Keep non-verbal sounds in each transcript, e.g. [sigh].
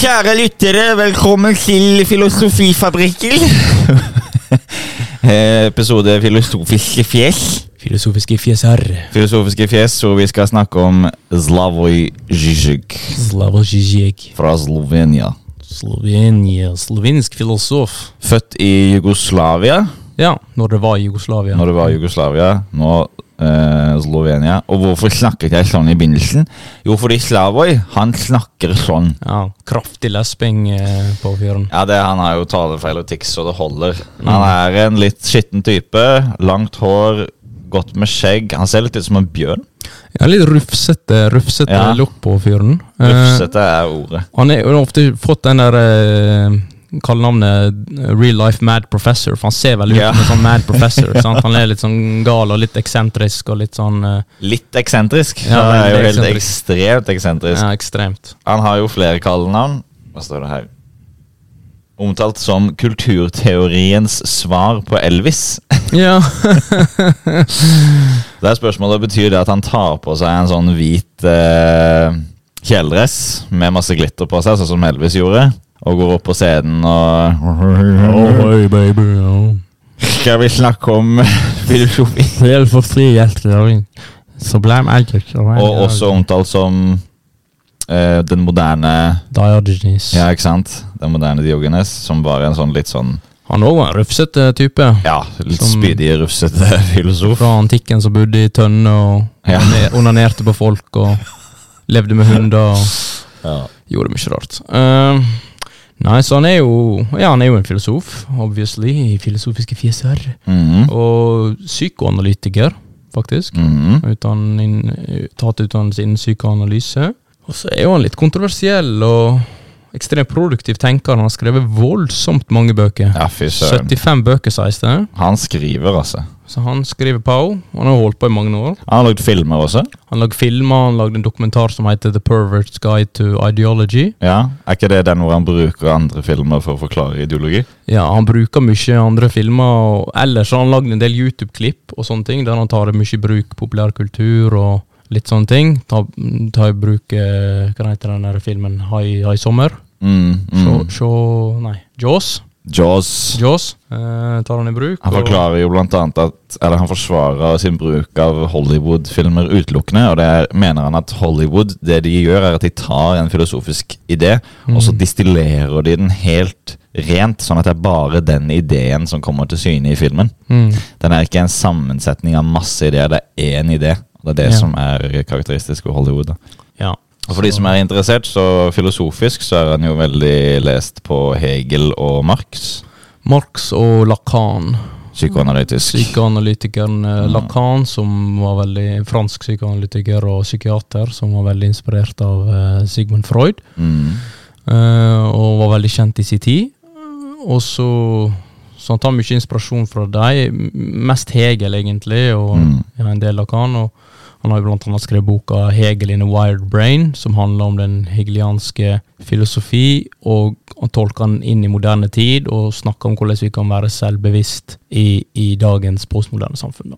Kjære lyttere, velkommen til Filosofifabrikken. [laughs] Eh, Episode Filosofiske fjes. Filosofiske fjeser. Filosofiske fjes, hvor vi skal snakke om Slavoj Žižek Slavoj Žižek. fra Slovenia. Slovenia. Slovensk filosof. Født i Jugoslavia, Ja, når det var Jugoslavia. når det var Jugoslavia. Nå eh, Slovenia. Og hvorfor snakket jeg sånn i begynnelsen? Jo, fordi Slavoj, han snakker sånn. Ja, Kraftig lesping eh, på fyren. Ja, det, Han har jo talefeil og tics så det holder. Han er en litt skitten type. Langt hår, godt med skjegg. Han ser litt ut som en bjørn. Ja, litt rufsete, rufsete Ja. look på fyren. Eh, Rufsete er ordet. han har ofte fått den der eh, kallenavnet navnet Real Life Mad Professor, for han ser veldig ut som en sånn mad professor. sant? [laughs] Han er litt sånn gal og litt eksentrisk og litt sånn uh... Litt eksentrisk. Ja, han er jo helt eksentrisk. ekstremt eksentrisk. ja, ekstremt. Han har jo flere kallenavn. Hva står det her? Omtalt som kulturteoriens svar på Elvis. [laughs] Ja. Det er spørsmålet Betyr det at han tar på seg en sånn hvit eh, kjeledress med masse glitter på seg, sånn som Elvis gjorde? Og går opp på scenen og oh, hey, baby. Oh. Skal vi snakke om [laughs] filosofi? For fri ble Sublime Agent. Og også omtalt som uh, den moderne Diogenes. Ja, ikke sant? Den moderne Diogenes, som var en sånn litt sånn Han òg var en rufsete type. Ja, litt spydig, rufsete [laughs] filosof. Fra antikken som bodde i tønne og Ja. onanerte på folk og levde med hunder og Ja. gjorde mye rart. Eh, nei, så han er jo Ja, han er jo en filosof, obviously, i filosofiske fjeser. Mhm. Og psykoanalytiker, faktisk. Mhm. Utdanning, tatt utdannelse innen psykoanalyse. Og så er jo han litt kontroversiell og ekstremt produktiv tenker. Han har skrevet voldsomt mange bøker. Ja, fy søren. 75 bøker, sies det. Han skriver, altså. Så han skriver på. Han har holdt på i mange år. Han har lagd filmer også. Han lagde filmer, han lagde en dokumentar som heter The Pervert's Guide to Ideology. Ja, Er ikke det den hvor han bruker andre filmer for å forklare ideologi? Ja, Han bruker mye andre filmer, og ellers har han lagd en del YouTube-klipp og sånne ting, der han tar mye i bruk populærkultur og litt sånne ting. Ta, ta i bruk uh, Hva heter den der filmen? High, High Summer? Mm, mm. sjå Nei, Jaws. Jaws. Jaws eh, tar han i bruk. Han forklarer jo blant annet at Eller han forsvarer sin bruk av Hollywood-filmer utelukkende. Og det er, mener han at Hollywood Det de gjør, er at de tar en filosofisk idé, og så distillerer de den helt rent, sånn at det er bare den ideen som kommer til syne i filmen. Mm. Den er ikke en sammensetning av masse ideer, det er én idé. Det er det Ja. som er karakteristisk ved Hollywood. Ja. Og For de som er interessert, så filosofisk så er han jo veldig lest på Hegel og Marx. Marx og Lacan. Psykoanalytisk. Psykoanalytikeren eh, Lacan, som var veldig fransk psykoanalytiker og psykiater, som var veldig inspirert av uh, Sigmund Freud, Mm. Uh, og var veldig kjent i sin tid. Og så så han tar mye inspirasjon fra deg, mest Hegel egentlig, og Mm. ja, en del Lacan. og han har jo blant annet skrevet boka 'Hegel in a Wired Brain', som handler om den hegelianske filosofi, og han tolker den inn i moderne tid, og snakker om hvordan vi kan være selvbevisst i, i dagens postmoderne samfunn.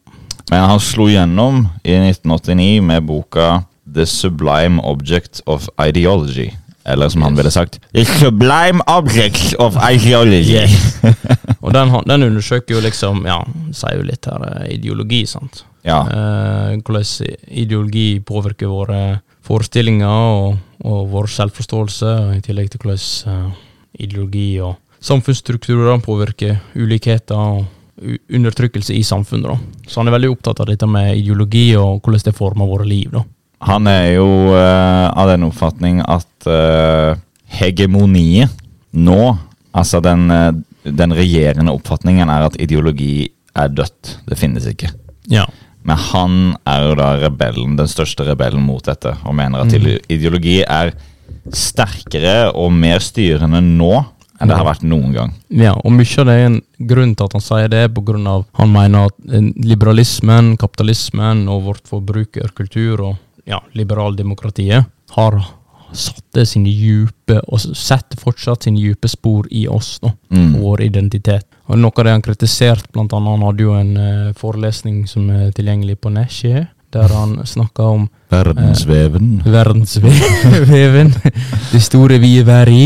Men han slo gjennom i 1989 med boka The Sublime Object of Ideology. Eller som han ville sagt The Sublime Object of Ideology. [laughs] Og den, den undersøker jo liksom, ja, sier jo litt her, eh, ideologi, sant. Ja. Eh, hvordan ideologi påvirker våre forestillinger og, og vår selvforståelse, i tillegg til hvordan eh, ideologi og samfunnsstrukturer påvirker ulikheter og undertrykkelse i samfunnet. Da. Så han er veldig opptatt av dette med ideologi og hvordan det former våre liv. Da. Han er jo eh, av den oppfatning at uh, hegemoniet nå, altså den, eh, den regjerende oppfatningen, er at ideologi er dødt. Det finnes ikke. Ja. Men han er jo da rebellen, den største rebellen mot dette, og mener at Mm. ideologi er sterkere og mer styrende nå enn det har vært noen gang. Ja, og mye av det er en grunn til at han sier det, på grunn av han mener at eh, liberalismen, kapitalismen og vårt forbrukerkultur og ja, liberaldemokratiet har satte sine djupe, og setter fortsatt sine djupe spor i oss, da, Mm. vår identitet. Og Noe av det han kritiserte, blant annet, han hadde jo en uh, forelesning som er tilgjengelig på Nesje, der han snakka om Verdensveven. verdensveven. [laughs] Det store vi er i.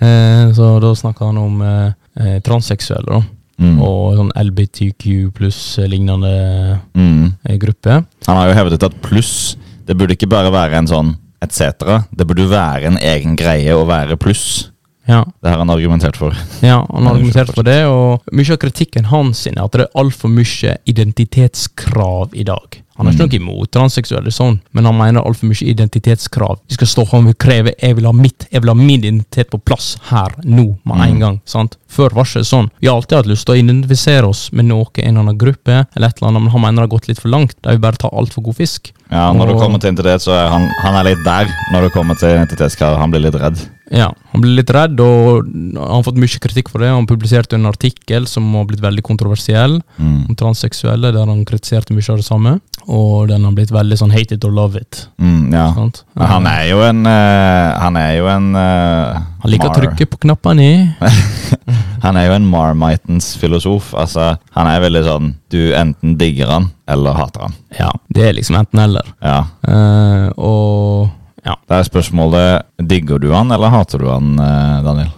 Uh, så da snakka han om eh, transseksuelle, da. Mm. Og sånn LBTQ pluss lignende Mm. gruppe. Han har jo hevdet at pluss Det burde ikke bare være en sånn et cetera. Det burde jo være en egen greie å være pluss. Ja, Det har han argumentert for. ja han har argumentert for det, [laughs] og mye av kritikken hans er at det er altfor mye identitetskrav i dag. Han har ikke Mm. noe imot transseksuelle, sånn, men han mener altfor mye identitetskrav. Vi skal stå og kreve 'jeg vil ha mitt', 'jeg vil ha min identitet på plass her, nå, med en Mm. gang'. sant? Før var det sånn. Vi har alltid hatt lyst til å identifisere oss med noe, en eller annen gruppe, eller et eller annet, men han mener det har gått litt for langt. De vil bare ta altfor god fisk. Ja, Når du kommer til identitet, så er han, han er litt der. Når du kommer til identitetskrav, han blir litt redd. Ja, Han ble litt redd, og han har fått mye kritikk for det. Han publiserte en artikkel som har blitt veldig kontroversiell, Mm. om transseksuelle, der han kritiserte mye av det samme. Og den har blitt veldig sånn hate it or love it. Mm, ja. Sant? Han er jo en uh, Han er jo en uh, Han liker å trykke på knappene. [laughs] Han er jo en Marmitens filosof. Altså, han er veldig sånn Du enten digger han, eller hater han. Ja, det er liksom enten-eller. Ja. Uh, og ja, Da er spørsmålet Digger du han, eller hater du han, eh, Daniel?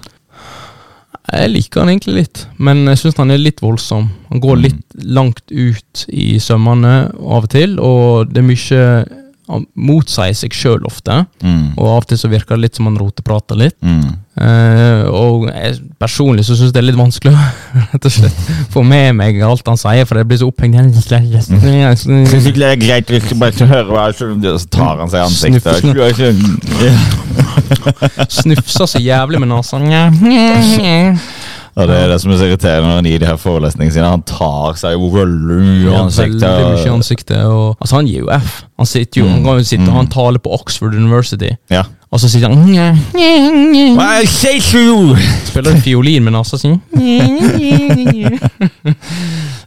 jeg liker han egentlig litt, men jeg syns han er litt voldsom. Han går litt langt ut i sømmene av og til, og det er mye motsier seg sjøl ofte, Mm. og av og til så virker det litt som han roteprater litt. Mm. Uh, og jeg, personlig så syns jeg det er litt vanskelig å [laughs] rett og slett få med meg alt han sier, for det blir så opphengt det er greit hvis du bare hører hva Så tar han seg i ansiktet. Snufser så jævlig med nesa. [laughs] [laughs] Og det er det som er så irriterende når han gir de her forelesningene sine. Han tar seg jo veldig mye i Ja, ansiktet. veldig mye i ansiktet. Og, altså Han gir jo F. Han sitter jo, han kan jo sitte og han taler på Oxford University, Ja. og så sitter han nye, nye, nye. Spiller fiolin med nesa si.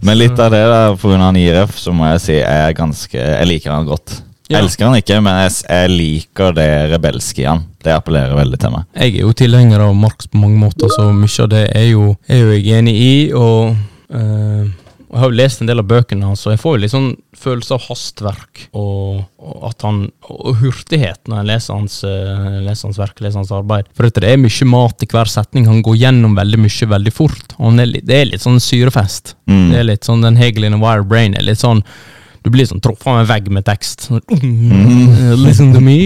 Men litt av det der, pga. han gir F, så må jeg si jeg er ganske Jeg liker han godt. Ja. Elsker han ikke, men jeg, jeg liker det rebelske i han. Det appellerer veldig til meg. Jeg er jo tilhenger av Marx på mange måter, så mye av det er jo, er jo jeg enig i. Og eh, jeg har jo lest en del av bøkene hans, og jeg får jo litt sånn følelse av hastverk og, og at han og hurtighet når jeg leser hans, eh, leser hans verk, leser hans arbeid. For det er mye mat i hver setning. Han går gjennom veldig mye veldig fort. Er det er litt sånn syrefest. Mm. Det er litt sånn den Hegel in a wire brain er litt sånn du blir sånn truffet av en vegg med tekst. Sånn, Listen to me.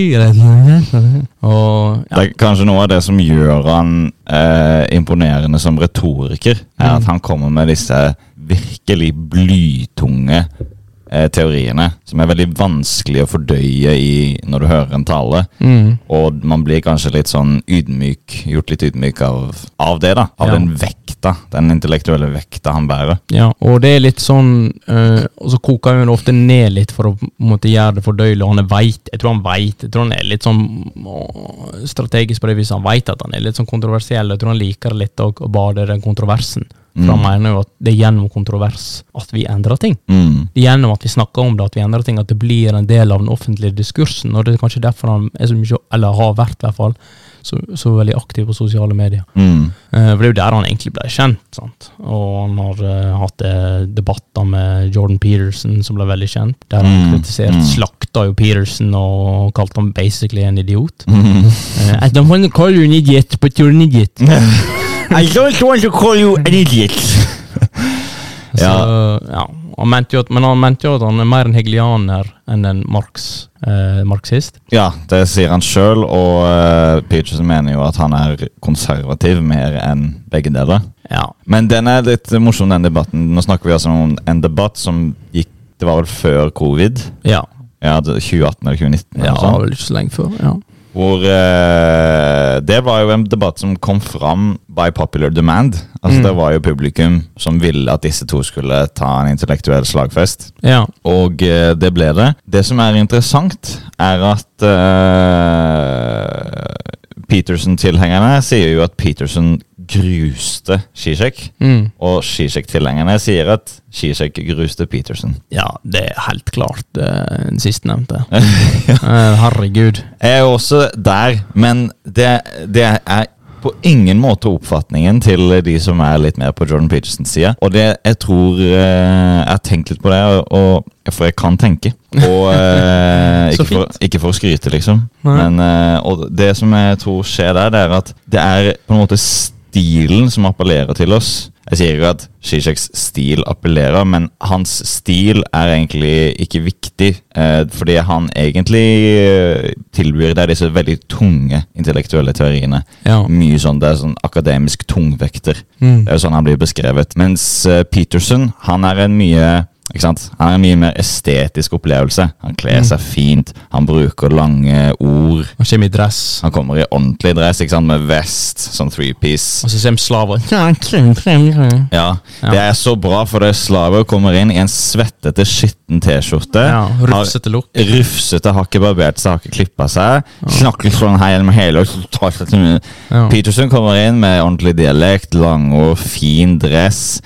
Og Det er kanskje noe av det som gjør han eh, imponerende som retoriker, er at han kommer med disse virkelig blytunge teoriene, som er veldig vanskelig å fordøye i når du hører en tale. Mm. Og man blir kanskje litt sånn ydmyk, gjort litt ydmyk av, av det, da. Av Ja. den vekta, den intellektuelle vekta han bærer. Ja, og det er litt sånn øh, Og så koker han jo ofte ned litt for å måtte gjøre det fordøyelig, og han er veit Jeg tror han veit Jeg tror han er litt sånn strategisk på det viset. Han veit at han er litt sånn kontroversiell. Jeg tror han liker litt òg, å bade den kontroversen. For han mener jo at det er gjennom kontrovers at vi endrer ting. Mm. Det er gjennom at vi snakker om det, at vi endrer ting, at det blir en del av den offentlige diskursen. Og det er kanskje derfor han er så mye, eller har vært i hvert fall, så, så veldig aktiv på sosiale medier. Mm. Eh, For det er jo der han egentlig ble kjent. sant? Og han har uh, hatt uh, debatter med Jordan Peterson, som ble veldig kjent. Der han Mm, kritiserte, mm. slakta jo Peterson og kalte ham basically en idiot. Mm. Uh, I don't want to call you an idiot, but you're an idiot. [laughs] I don't want to call you an idiot. Så, [laughs] ja. Han mente jo at, men han mente jo at han er mer en hegelianer enn en Marx, eh, marxist. Ja, det sier han sjøl, og eh, Peterson mener jo at han er konservativ mer enn begge deler. Ja. Men den er litt morsom, den debatten. Nå snakker vi altså om en debatt som gikk Det var vel før covid? Ja, Ja, det- 2018 eller 2019? ja eller ja, vel ikke så lenge før. ja. Hvor eh, Det var jo en debatt som kom fram by popular demand. Altså Mm. Det var jo publikum som ville at disse to skulle ta en intellektuell slagfest. Ja. Og eh, det ble det. Det som er interessant, er at eh, Peterson-tilhengerne sier jo at Peterson gruste Zizek. Mm. Og Zizek-tilhengerne sier at Zizek gruste Peterson. ja, det er helt klart eh, den sistnevnte. [laughs] Eh, herregud. Jeg er også der, men det, det er på ingen måte oppfatningen til de som er litt mer på Jordan Petersons side. Og det jeg tror eh, Jeg har tenkt litt på det, og, og for jeg kan tenke. Og [laughs] eh, ikke, for, ikke for å skryte, liksom. Nei. Men eh, og det som jeg tror skjer der, det er at det er på en måte stilen som appellerer til oss. Jeg sier ikke at Zizeks stil appellerer, men hans stil er egentlig ikke viktig. Eh, fordi han egentlig eh, tilbyr deg disse veldig tunge intellektuelle teoriene. Ja. Mye sånn, Det er sånn akademisk tungvekter. Mm. Det er jo sånn han blir beskrevet. Mens eh, Peterson, han er en mye ikke sant? Han er en mye mer estetisk opplevelse. Han kler seg fint, han bruker lange ord. Han kommer i dress. Han kommer i ordentlig dress, ikke sant? med vest, sånn three-piece. Og så kommer slaver. Ja, Det er så bra, for det slaver kommer inn i en svettete, skitten T-skjorte. Ja, Rufsete look. Rufsete, har ikke barbert seg, har ikke klippa seg. Snakker sånn her gjennom hele. Ja. Peterson kommer inn med ordentlig dialekt, langord, fin dress.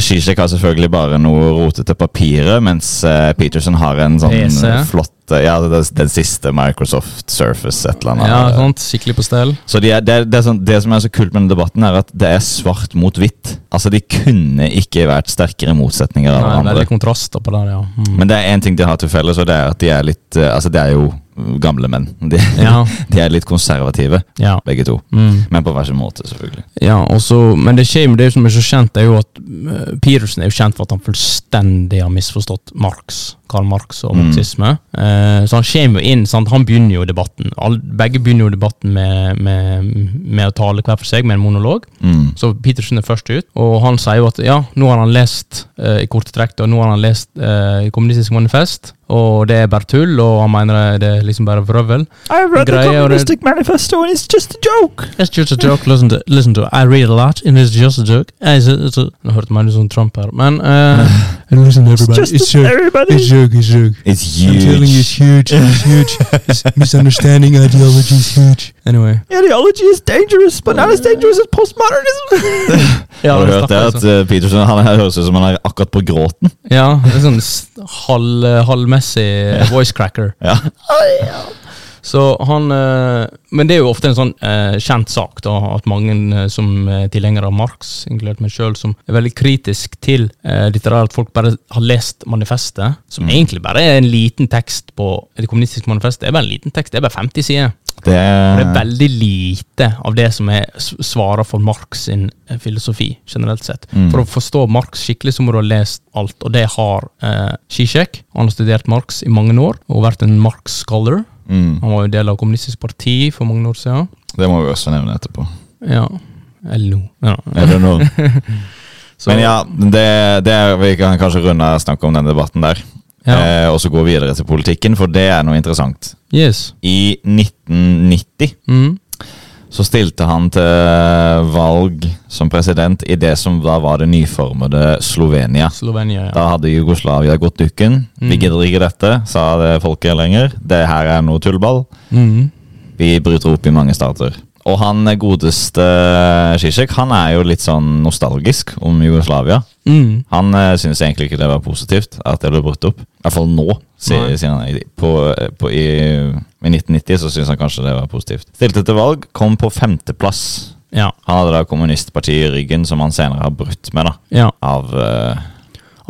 Zizek har selvfølgelig bare noe rotete papirer, mens eh, Peterson har en sånn PC. flott eh, Ja, det, den siste Microsoft Surface, et eller annet. Ja, sant. Skikkelig på stell. Så de er, det, det, er sånn, det som er så kult med denne debatten, er at det er svart mot hvitt. Altså, De kunne ikke vært sterkere motsetninger av Nei, er litt kontraster på det, ja. Mm. Men det er én ting de har til felles, og det er at de er litt eh, Altså, det er jo gamle menn. De, Ja. [laughs] de er litt konservative, Ja. begge to. Mm. Men på hver sin måte, selvfølgelig. Ja, også, men det skjer, det som er så kjent, er jo at eh, Peterson er jo kjent for at han fullstendig har misforstått Marx, Karl Marx og Mm. marxisme. Eh, så han kommer jo inn, sant? han begynner jo debatten. All, begge begynner jo debatten med, med, med å tale hver for seg, med en monolog. Mm. Så Peterson er først ut, og han sier jo at ja, nå har han lest eh, i korte trekk, og nå har han lest eh, Kommunistisk manifest, og det er bare tull, og han mener det er liksom bare vrøvl. I read the Greia, det- Communistic Manifesto, and it's just a joke! It's just a joke. Listen to, listen to it. I read a lot, and it's just a joke. It's a, it's a, Nå hørte man ut som Trump her, men [laughs] uh, Listen, everybody. It's joke. everybody. It's joke. It's joke. It's huge. I'm telling you, it's huge. It's huge. It's [laughs] misunderstanding ideology is huge. Anyway. Ideology is dangerous, but not as [laughs] dangerous as postmodernism. Ja, har du hørt det? At altså. eh, Peterson han høres ut som han er akkurat på gråten. Ja, det er sånn halv, halv, halvmessig voice cracker. Ja. Så han eh, Men det er jo ofte en sånn eh, kjent sak, da, at mange eh, som er tilhengere av Marx, inkludert meg sjøl, som er veldig kritisk til dette der at folk bare har lest manifestet, som egentlig bare er en liten tekst på det kommunistiske manifestet. Er bare en liten tekst, det er bare 50 sider. Det Det er veldig lite av det som er svarer for Marx sin filosofi, generelt sett. Mm. For å forstå Marx skikkelig, så må du ha lest alt, og det har eh, Zizek. Han har studert Marx i mange år, og vært en Marx-scholar. Mm, Han var jo del av Kommunistisk Parti for mange år siden. Det må vi også nevne etterpå. Ja. Eller nå. Ja. Eller nå. [laughs] Men ja, det, det vi kan kanskje runde av snakket om den debatten der. Ja. Eh, og så gå videre til politikken, for det er noe interessant. Yes. I 1990 Mm. Så stilte han til valg som president i det som da var det nyformede Slovenia. Slovenia, ja. Da hadde Jugoslavia gått dukken. Vi Mm. gidder ikke dette, sa det folket lenger. Det her er noe tullball. Mm. Vi bryter opp i mange stater. Og han godeste Zizek, han er jo litt sånn nostalgisk om Jugoslavia. Mm. Han uh, syns egentlig ikke det var positivt at det ble brutt opp. I hvert fall nå. Si, Nei. sier. I- På, på, i, I 1990 så syns han kanskje det var positivt. Stilte til valg, kom på femteplass. Ja. Han hadde da kommunistpartiet i ryggen, som han senere har brutt med, da. ja. Av uh,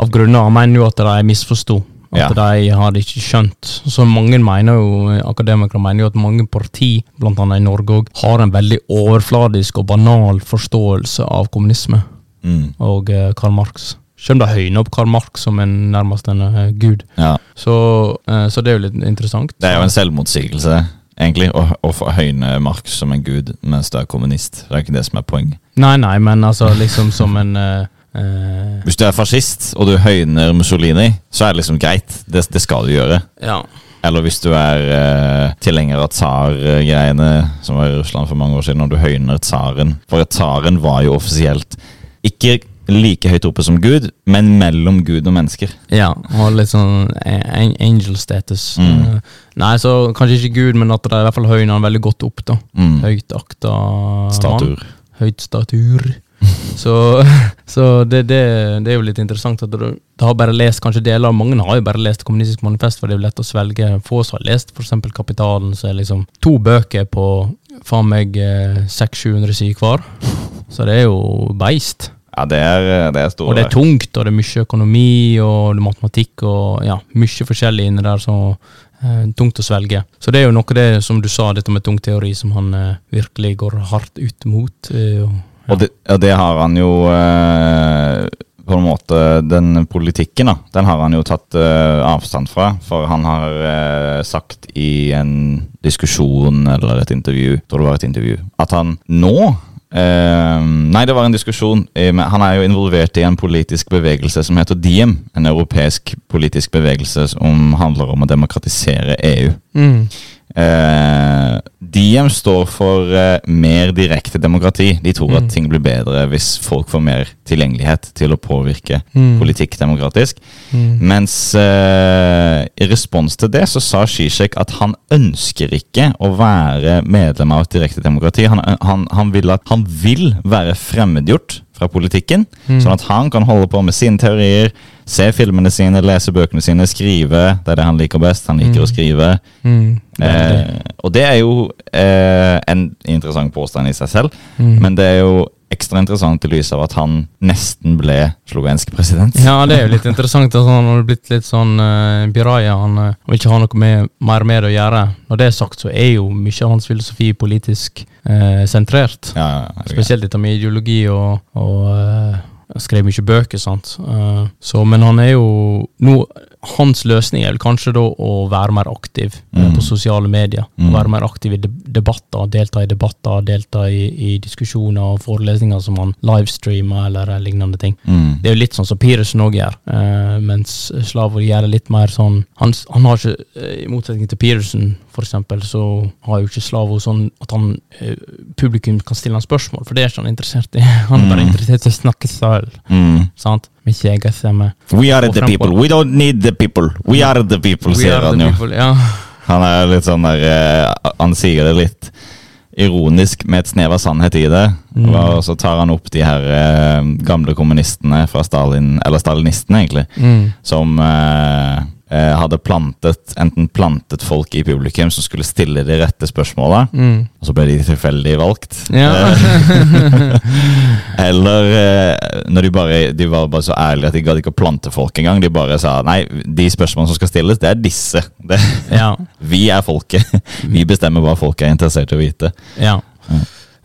Av grunner. Han mener jo at de misforsto. At Ja. de hadde ikke skjønt. Så mange mener jo, akademikere mener jo at mange parti, annet i Norge òg, har en veldig overfladisk og banal forståelse av kommunisme mm, og eh, Karl Marx. Selv om de høyner opp Karl Marx som en, nærmest en eh, gud. Ja. Så, eh, så det er jo litt interessant. Det er jo en selvmotsigelse, egentlig, å, å høyne Marx som en gud mens du er kommunist. Det er ikke det som er poenget. Nei, nei, men altså liksom som en eh, eh, Hvis du er fascist, og du høyner Mussolini, så er det liksom greit. Det, det skal du gjøre. Ja. Eller hvis du er eh, tilhenger av tsar-greiene, som var i Russland for mange år siden, og du høyner tsaren. For tsaren var jo offisielt ikke like høyt oppe som Gud, men mellom Gud og mennesker. Ja, og litt sånn angel status. Mm. Eh, Nei, så kanskje ikke Gud, men at det er i hvert fall høyner han veldig godt opp, da. Mm. Høyt akta. Statur. Høyt statur. Så, [laughs] så det, det, det er jo litt interessant at du, du har bare lest kanskje deler av Mange har jo bare lest Kommunistisk manifest, for det er jo lett å svelge. Få som har lest f.eks. Kapitalen, så er liksom to bøker på faen meg eh, 600-700 sider hver. Så det er jo beist. Ja, det er, det er store Og det er tungt, og det er mye økonomi og matematikk og ja, mye forskjellig inni der. så eh, Tungt å svelge. Så det er jo noe det som du sa, dette med tung teori, som han eh, virkelig går hardt ut mot. eh, og, det, og det har han jo eh, På en måte Den politikken, da, den har han jo tatt eh, avstand fra. For han har eh, sagt i en diskusjon eller et intervju, tror det var et intervju, at han nå eh, nei, det var en diskusjon. eh, Han er jo involvert i en politisk bevegelse som heter Diem. En europeisk politisk bevegelse som handler om å demokratisere EU. mm, Eh, Diem står for eh, mer direkte demokrati. De tror at Mm. ting blir bedre hvis folk får mer tilgjengelighet til å påvirke Mm. politikk demokratisk. mm, Mens eh, i respons til det så sa Zizek at han ønsker ikke å være medlem av et direkte demokrati. Han, han, han, vil, at, han vil være fremmedgjort fra politikken, Mm. sånn at han kan holde på med sine teorier, se filmene sine, lese bøkene sine, skrive. Det er det han liker best. Han liker Mm. å skrive. mm. Eh, og det er jo eh, en interessant påstand i seg selv, Mm. men det er jo ekstra interessant i lys av at han nesten ble slovensk president. Ja, det er jo litt interessant. Altså, han har blitt litt sånn uh, biraja. Han uh, vil ikke ha noe med, mer med det å gjøre. Når det er sagt, så er jo mye av hans filosofi politisk uh, sentrert. Ja, ja, ja, Spesielt dette med ideologi og, og eh, han skrev mye bøker, sant. Eh, så, men han er jo nå, Hans løsning er vel kanskje da å være mer aktiv eh, Mm. på sosiale medier. Mm. Være mer aktiv i de debatter, delta i debatter, delta i, i diskusjoner og forelesninger som han livestreamer eller lignende ting. Mm. Det er jo litt sånn som Piresen òg gjør, eh, mens Slavoj gjør det litt mer sånn Han, han har ikke, i motsetning til Piresen eksempel, så har jo ikke Slavo sånn at han publikum kan stille han spørsmål, for det er ikke han interessert i. [laughs] Han er bare Mm. interessert i å snakke selv, Mm. sant? Med ikke egen stemme. We are the people. We don't need the people. We are the people, sier han jo. people, Ja. Han er litt sånn der eh, Han sier det litt ironisk med et snev av sannhet i det. Mm. Og så tar han opp de her eh, gamle kommunistene fra Stalin, eller stalinistene, egentlig, Mm. som eh, eh, hadde plantet enten plantet folk i publikum som skulle stille de rette spørsmåla, Mm. og så ble de tilfeldig valgt. Ja. Eh, [laughs] Eller eh, når de bare De var bare så ærlige at de gadd ikke å plante folk engang. De bare sa nei, de spørsmålene som skal stilles, det er disse. Det, [laughs] ja. vi er folket. Vi bestemmer hva folk er interessert i å vite. Ja.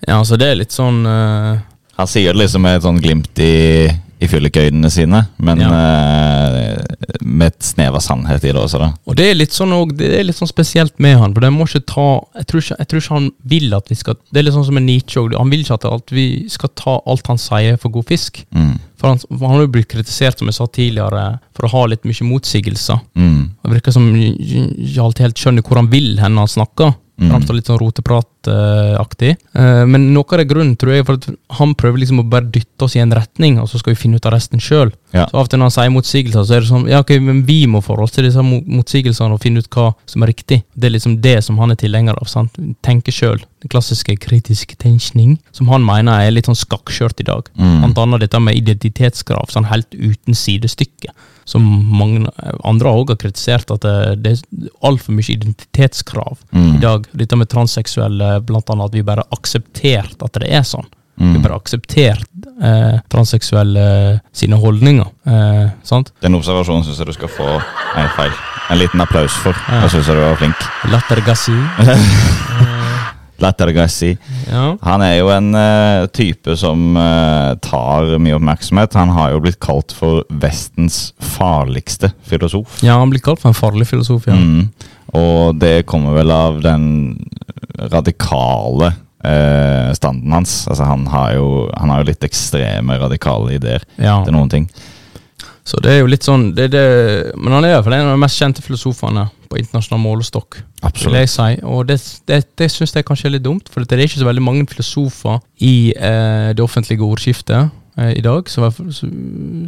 Ja, så det er litt sånn uh... Han sier det liksom med et sånn glimt i, i fyllekøydene sine, men eh, med et snev av sannhet i det også, da. Og det er litt sånn og det er litt sånn spesielt med han, for det må ikke ta Jeg tror ikke, jeg tror ikke han vil at vi skal Det er litt sånn som med Nietzsche òg. Han vil ikke at alt, vi skal ta alt han sier for god fisk. Mm. For han, for han har jo blitt kritisert, som jeg sa tidligere, for å ha litt mye motsigelser. Mm. Det virker som han ikke alltid helt skjønner hvor han vil hen når han snakker. Mm. Framstår litt sånn roteprataktig. Uh, men noe av det grunnen tror jeg er for at han prøver liksom å bare dytte oss i en retning, og så skal vi finne ut av resten sjøl. Ja. Så av og til når han sier motsigelser, så er det sånn Ja, ok, men vi må forholde oss til disse motsigelsene og finne ut hva som er riktig. Det er liksom det som han er tilhenger av. sant? Tenke sjøl. Den klassiske kritiske tenkning, som han mener er litt sånn skakkskjørt i dag. Mm. Blant annet dette med identitetskrav, sånn helt uten sidestykke. Som mange andre òg har kritisert, at det, er altfor mye identitetskrav Mm. i dag. Dette med transseksuelle, blant annet at vi bare har akseptert at det er sånn. Vi Mm. har bare akseptert eh, transseksuelle sine holdninger. Eh, sant? Den observasjonen syns jeg du skal få en feil. En liten applaus for. Ja. Jeg syns du var flink. Lattergassi. [laughs] Lattergassi. Ja. Han er jo en uh, type som uh, tar mye oppmerksomhet. Han har jo blitt kalt for Vestens farligste filosof. ja, han blir kalt for en farlig filosof, ja. Mm. Og det kommer vel av den radikale uh, standen hans. Altså han har, jo, han har jo litt ekstreme radikale ideer ja. til noen ting. Så det er jo litt sånn det, det, Men han er iallfall en av de mest kjente filosofene på internasjonal målestokk. Absolutt. jeg si. Og det, det, det syns jeg kanskje er litt dumt, for det er ikke så veldig mange filosofer i eh, det offentlige ordskiftet eh, i dag, så, i hvert fall- så,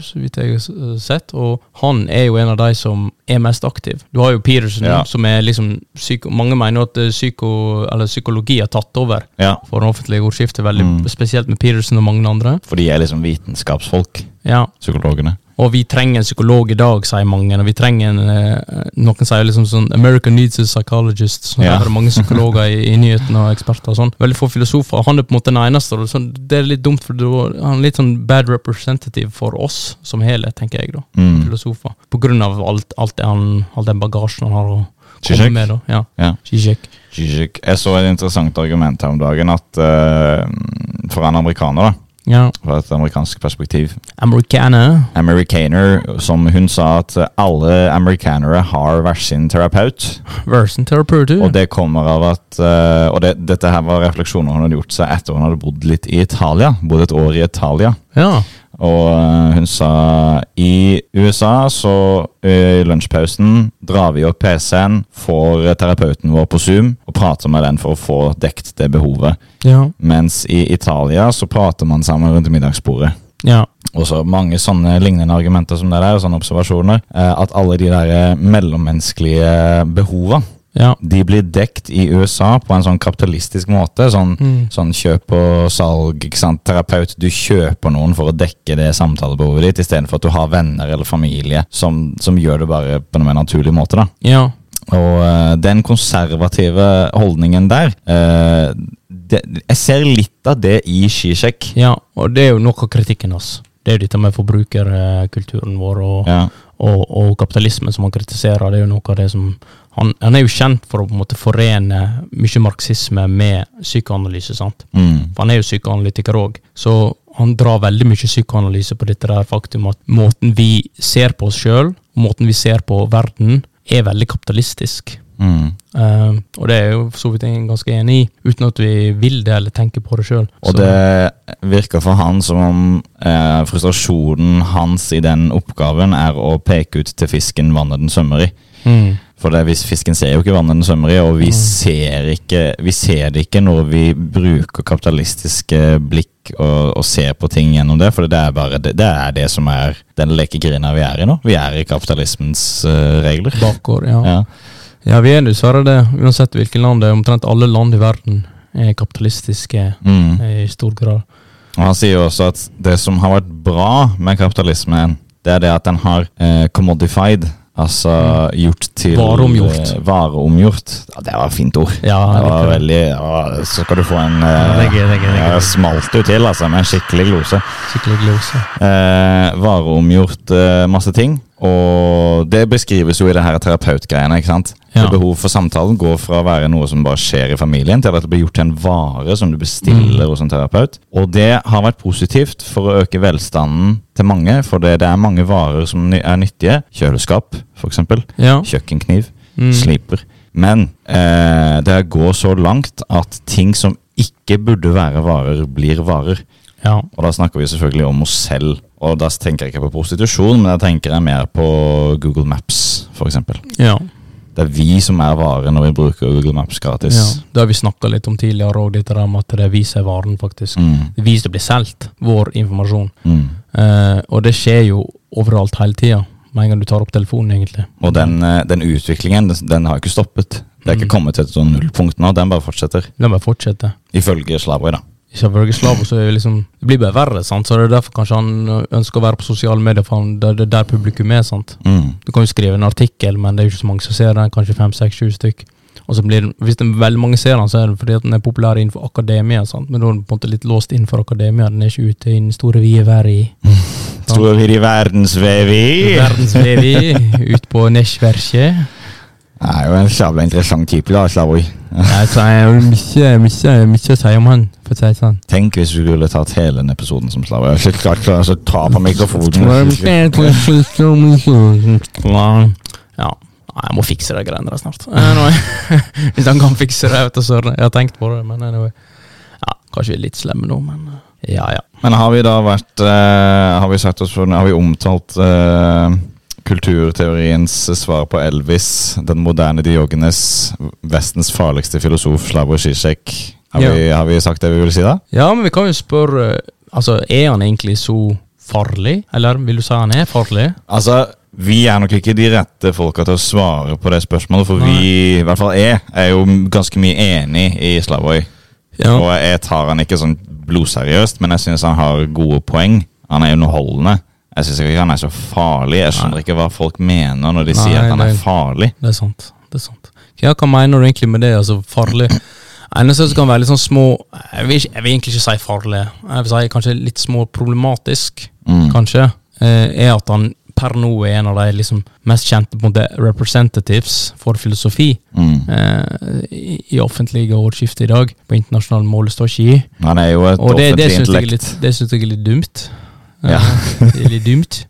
så vidt jeg har sett. Og han er jo en av de som er mest aktiv. Du har jo Peterson, Ja. som er liksom psyko, Mange mener at eh, psyko, eller psykologi har tatt over Ja, for det offentlige ordskiftet, veldig Mm. spesielt med Peterson og mange andre. for de er liksom vitenskapsfolk, Ja, psykologene. Og vi trenger en psykolog i dag, sier mange. Og vi trenger en, eh, Noen sier liksom sånn America needs a psychologist. Så Ja. Der er det mange psykologer i, i nyhetene og eksperter og sånn. Veldig få filosofer. Han er på en måte den eneste. Og sånn, det er litt dumt, for han er litt sånn bad representative for oss som helhet, tenker jeg, da. Mm. Filosofer. På grunn av alt, alt, det han, all den bagasjen han har å Zizek? med, da. Ja. Ja. Zizek. Zizek. Jeg så et interessant argument her om dagen at uh, for en amerikaner, da, Ja. fra et amerikansk perspektiv Amerikaner. Americaner, som hun sa at alle amerikanere har hver sin terapeut. Version terapeut, Og det kommer av at uh, Og det, dette her var refleksjoner hun hadde gjort seg etter hun hadde bodd litt i Italia. Bodd et år i Italia. Ja. Og eh, hun sa i USA så eh, i lunsjpausen drar vi opp PC-en, får terapeuten vår på Zoom og prater med den for å få dekt det behovet. Ja. Mens i Italia så prater man sammen rundt middagsbordet. Ja. Og så mange sånne lignende argumenter som det der, og sånne observasjoner. eh, At alle de der eh, mellommenneskelige behova Ja. de blir dekt i USA på en sånn kapitalistisk måte. Sånn, Mm. sånn kjøp og salg. Terapeut, du kjøper noen for å dekke det samtalebehovet ditt, istedenfor at du har venner eller familie som, som gjør det bare på en mer naturlig måte. da. Ja. Og uh, den konservative holdningen der uh, det, Jeg ser litt av det i Skisjekk. Ja, og det er jo noe av kritikken hans. Det er jo dette med forbrukerkulturen vår og, Ja. og, og kapitalismen som han kritiserer. Det er jo noe av det som Han, han er jo kjent for å på en måte forene mye marxisme med psykoanalyse. sant? Mm. For han er jo psykoanalytiker òg. Så han drar veldig mye psykoanalyse på dette der faktum at måten vi ser på oss sjøl, måten vi ser på verden, er veldig kapitalistisk. Mm. Uh, og det er jo for så vidt jeg ganske enig i, uten at vi vil det eller tenker på det sjøl. Og det virker for han som om eh, frustrasjonen hans i den oppgaven er å peke ut til fisken vannet den svømmer i. mm, For det, hvis fisken ser jo ikke vannet den svømmer i, og vi, Mm. ser ikke, vi ser det ikke når vi bruker kapitalistiske blikk og, og ser på ting gjennom det. For det er bare det, det er det som er den lekegrina vi er i nå. Vi er i kapitalismens uh, regler. bakgård, ja. Ja. Ja, vi er dessverre det. Uansett hvilket land det er. Omtrent alle land i verden er kapitalistiske Mm. eh, i stor grad. Og Han sier jo også at det som har vært bra med kapitalismen, det er det at den har eh, commodified. Altså gjort til Vareomgjort. eh, vareomgjort. Ja, det var et fint ord. Ja, det var det. veldig ja, Så skal du få en eh, er ja, smalt jo til, altså, med en skikkelig glose. Skikkelig glose. Eh, vareomgjort eh, masse ting. Og det beskrives jo i det her terapeutgreiene. ikke sant? Ja. Det Behov for samtalen går fra å være noe som bare skjer i familien, til at det blir gjort til en vare som du bestiller Mm. hos en terapeut. Og det har vært positivt for å øke velstanden til mange, for det, det er mange varer som er nyttige. Kjøleskap, f.eks. Ja. Kjøkkenkniv. Mm. Sliper. Men eh, det går så langt at ting som ikke burde være varer, blir varer. ja. Og da snakker vi selvfølgelig om oss selv. Og da tenker jeg ikke på prostitusjon, men da tenker jeg mer på Google Maps, f.eks. ja. Det er vi som er vare når vi bruker Google Maps gratis. ja. Det har vi snakka litt om tidligere òg, dette med at det er vi som er varen, faktisk. Mm, Det viser det blir solgt, vår informasjon. mm. Eh, og det skjer jo overalt hele tida, med en gang du tar opp telefonen, egentlig. Og den, eh, den utviklingen, den, den har ikke stoppet. Det er ikke Mm. kommet til et sånn nullpunkt nå, den bare fortsetter. Den bare fortsetter. Ifølge Slavoj, da. Ifølge Slavo så er liksom Det blir bare verre, sant? så det er derfor kanskje han ønsker å være på sosiale medier, for han, det det er der publikum er. sant? Mm. Du kan jo skrive en artikkel, men det er jo ikke så mange som ser den. Kanskje fem, seks, sju stykk. Og så blir Hvis det er veldig mange ser den, så er det fordi at den er populær innenfor akademia. sant? Men da er den på en måte litt låst innenfor akademia. Den er ikke ute i den store, vide verden. Tror vi i [laughs] verdensvevi? Verdensvevi, ut på nettverket. Det er jo en sabla interessant type, da, Slavoj. Ja, så er jo mye, mye, mye å si om han, for å si det sånn. Tenk hvis vi skulle tatt hele den episoden som Slavoj. Jeg ikke klart klar til å ta på mikrofonen. Ja. Jeg må fikse de greiene der snart. Anyway. [laughs] Hvis han kan fikse det, vet du, søren. Jeg har tenkt på det, men anyway. Ja, kanskje vi er litt slemme nå, men uh, ja, ja. Men har vi da vært uh, Har vi sett oss for Har vi omtalt eh, kulturteoriens svar på Elvis, den moderne Diogenes, Vestens farligste filosof, Slavoj Zizek? Har, Ja. vi, har vi sagt det vi vil si, da? Ja, men vi kan jo spørre Altså, er han egentlig så farlig? Eller vil du si han er farlig? Altså, vi er nok ikke de rette folka til å svare på det spørsmålet, for vi, i hvert fall jeg, er jo ganske mye enig i Slavoj. Ja. Og jeg tar han ikke sånn blodseriøst, men jeg syns han har gode poeng. Han er underholdende. Jeg syns ikke han er så farlig. Jeg skjønner ikke hva folk mener når de Nei, sier at han er det- farlig. Det er sant. det er sant. Ja, hva mener du egentlig med det? altså Farlig? Eneste som kan være litt sånn små Jeg vil, ikke, jeg vil egentlig ikke si farlig. Jeg vil si kanskje litt små problematisk, Mm. kanskje. Eh, er at han per nå er en av de liksom mest kjente på en måte representatives for filosofi Mm. eh, i, i offentlige ordskiftet i dag, på internasjonal målestokk i. Han er jo et Og det, det offentlig syns jeg, intellekt. litt- det synes jeg er litt dumt. Ja. [laughs] Det er litt dumt.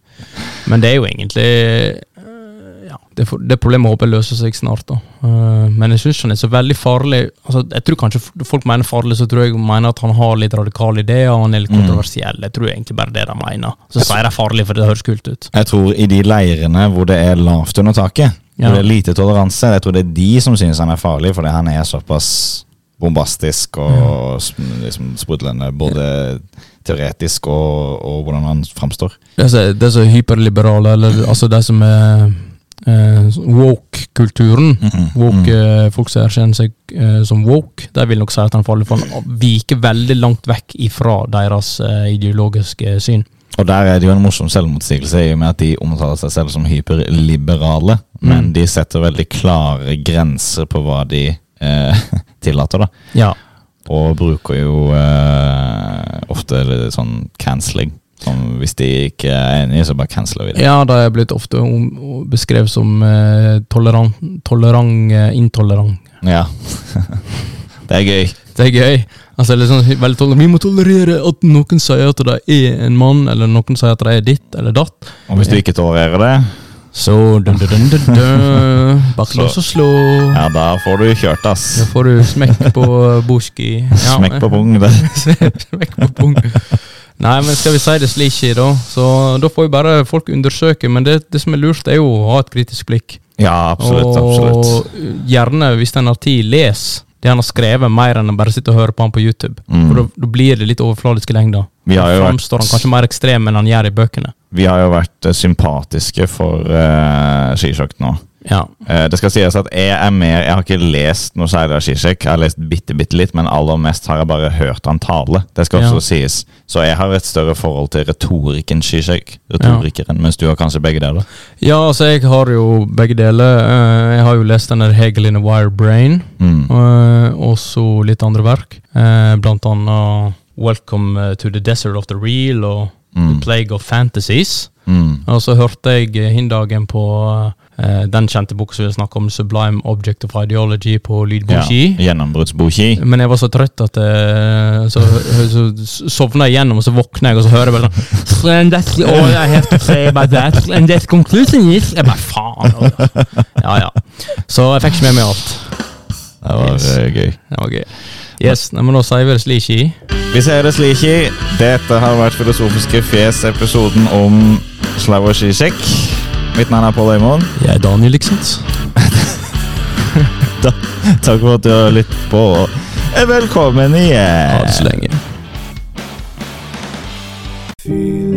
Men det er jo egentlig eh, ja, det, det problemet håper jeg løser seg snart. da. Eh, men jeg syns han er så veldig farlig. Altså, jeg tror kanskje Folk mener farlig, så tror jeg mener at han har litt radikale ideer og han er litt Mm. kontroversiell. Jeg tror egentlig bare det de mener. Så sier de farlig fordi det høres kult ut. Jeg tror i de leirene hvor det er lavt under taket, Ja. hvor det er lite toleranse, jeg tror det er de som synes han er farlig, fordi han er såpass bombastisk og ja. liksom sprudlende, både teoretisk og, og hvordan han framstår. Det som er hyperliberale, eller altså de som er eh, woke-kulturen. Mm. Woke, eh, Folk som erkjenner seg eh, som woke, de vil nok si at han faller for viker veldig langt vekk ifra deres eh, ideologiske syn. Og der er det jo en morsom selvmotsigelse i og med at de omtaler seg selv som hyperliberale, men Mm. de setter veldig klare grenser på hva de eh, [laughs] tillater, da. Ja. Og bruker jo eh, ofte sånn cancelling. Som hvis de ikke er enige, så bare canceler vi det. ja, det er blitt ofte beskrevet som eh, tolerant, tolerant eh, intolerant. Ja. [laughs] det er gøy. Det er gøy. Altså, sånn, veldig tolerant. Vi må tolerere at noen sier at det er en mann, eller noen sier at det er ditt eller datt. Og hvis du ikke tolererer det, Så dun, dun, dun, dun, dun. [laughs] Baklås og slå. ja, da får du kjørt, ass. Da får du smekk på [laughs] boski. Ja, Smekk på pung. Det. [laughs] Smekk på pung. Nei, men skal vi si det slik, da? Så da får jo bare folk undersøke. Men det, det som er lurt, er jo å ha et kritisk blikk. Ja, absolutt. absolutt. Og gjerne, hvis en har tid, les det han har skrevet, mer enn å bare sitte og høre på han på YouTube. Mm. For da, blir det litt overfladiske lengder. Vi har jo Da framstår han kanskje mer ekstrem enn han gjør i bøkene. Vi har jo vært eh, sympatiske for uh, skisjokk nå. Ja. Eh, det skal sies at jeg er mer Jeg har ikke lest noe særlig av Zizek. Jeg har lest bitte, bitte litt, men aller mest har jeg bare hørt han tale. Det skal også sies. Så jeg har et større forhold til retorikken Zizek. Retorikeren, mens du har kanskje begge deler. ja, altså, jeg har jo begge deler. Eh, Jeg har jo lest den der Hegel in a Wire Brain. Mm. Uh, også litt andre verk. Eh, blant annet Welcome eh, to the Desert of the Real og Mm. The Plague of Fantasies. Mm. Og så hørte jeg eh, hindagen på eh, den kjente boka som vi snakker om, Sublime Object of Ideology på Ja. lydboki. Gjennombruddsboki. Men jeg var så trøtt at uh, så, så sovna jeg gjennom, og så våkna jeg, og så hører jeg bare sånn And that's all I have to say about that. And that conclusion is Jeg bare faen. altså. Ja, ja. Så jeg fikk ikke med meg alt. Det var Yes. eh, gøy. Det var gøy. Yes, men Da sier vi det slik i. Vi sier det slik i. Dette har vært Filosofiske fjes, episoden om Slavoj skisjekk. Mitt navn er Pål Øymoen. Jeg er Daniel, ikke sant? [laughs] Takk for at du har lyttet på. og Velkommen igjen. Ha det så lenge. Feel